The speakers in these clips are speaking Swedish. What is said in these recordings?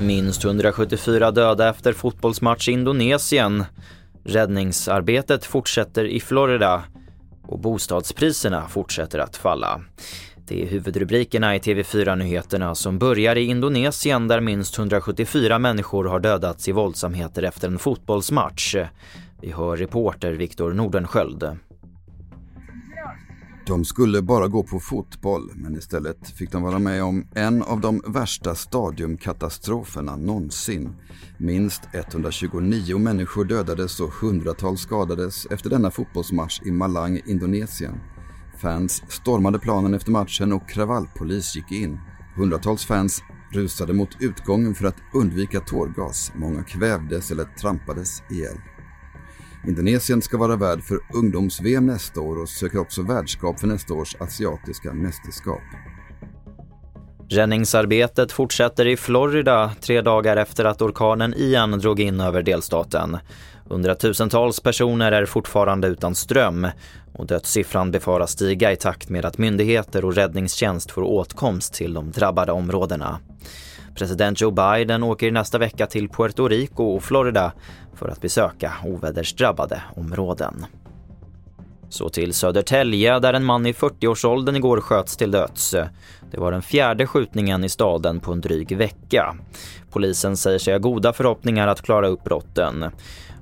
Minst 174 döda efter fotbollsmatch i Indonesien. Räddningsarbetet fortsätter i Florida och bostadspriserna fortsätter att falla. Det är huvudrubrikerna i TV4-nyheterna som börjar i Indonesien där minst 174 människor har dödats i våldsamheter efter en fotbollsmatch. Vi hör reporter Viktor Nordenskjöld. De skulle bara gå på fotboll men istället fick de vara med om en av de värsta stadiumkatastroferna någonsin. Minst 129 människor dödades och hundratals skadades efter denna fotbollsmatch i Malang, Indonesien. Fans stormade planen efter matchen och kravallpolis gick in. Hundratals fans rusade mot utgången för att undvika tårgas. Många kvävdes eller trampades ihjäl. Indonesien ska vara värd för ungdoms-VM nästa år och söker också värdskap för nästa års asiatiska mästerskap. Räddningsarbetet fortsätter i Florida tre dagar efter att orkanen Ian drog in över delstaten. Hundratusentals personer är fortfarande utan ström och dödssiffran befaras stiga i takt med att myndigheter och räddningstjänst får åtkomst till de drabbade områdena. President Joe Biden åker nästa vecka till Puerto Rico och Florida för att besöka ovädersdrabbade områden. Så till Södertälje där en man i 40-årsåldern igår sköts till döds. Det var den fjärde skjutningen i staden på en dryg vecka. Polisen säger sig ha goda förhoppningar att klara upp brotten.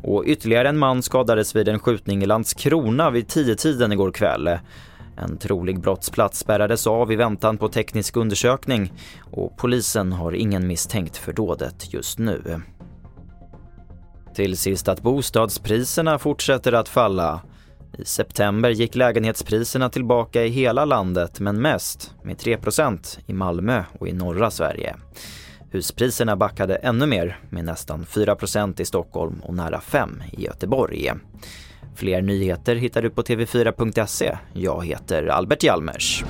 Och ytterligare en man skadades vid en skjutning i Landskrona vid 10-tiden igår kväll. En trolig brottsplats spärrades av i väntan på teknisk undersökning och polisen har ingen misstänkt för dådet just nu. Till sist att bostadspriserna fortsätter att falla. I september gick lägenhetspriserna tillbaka i hela landet men mest med 3% i Malmö och i norra Sverige. Huspriserna backade ännu mer med nästan 4% i Stockholm och nära 5 i Göteborg. Fler nyheter hittar du på tv4.se. Jag heter Albert Hjalmers.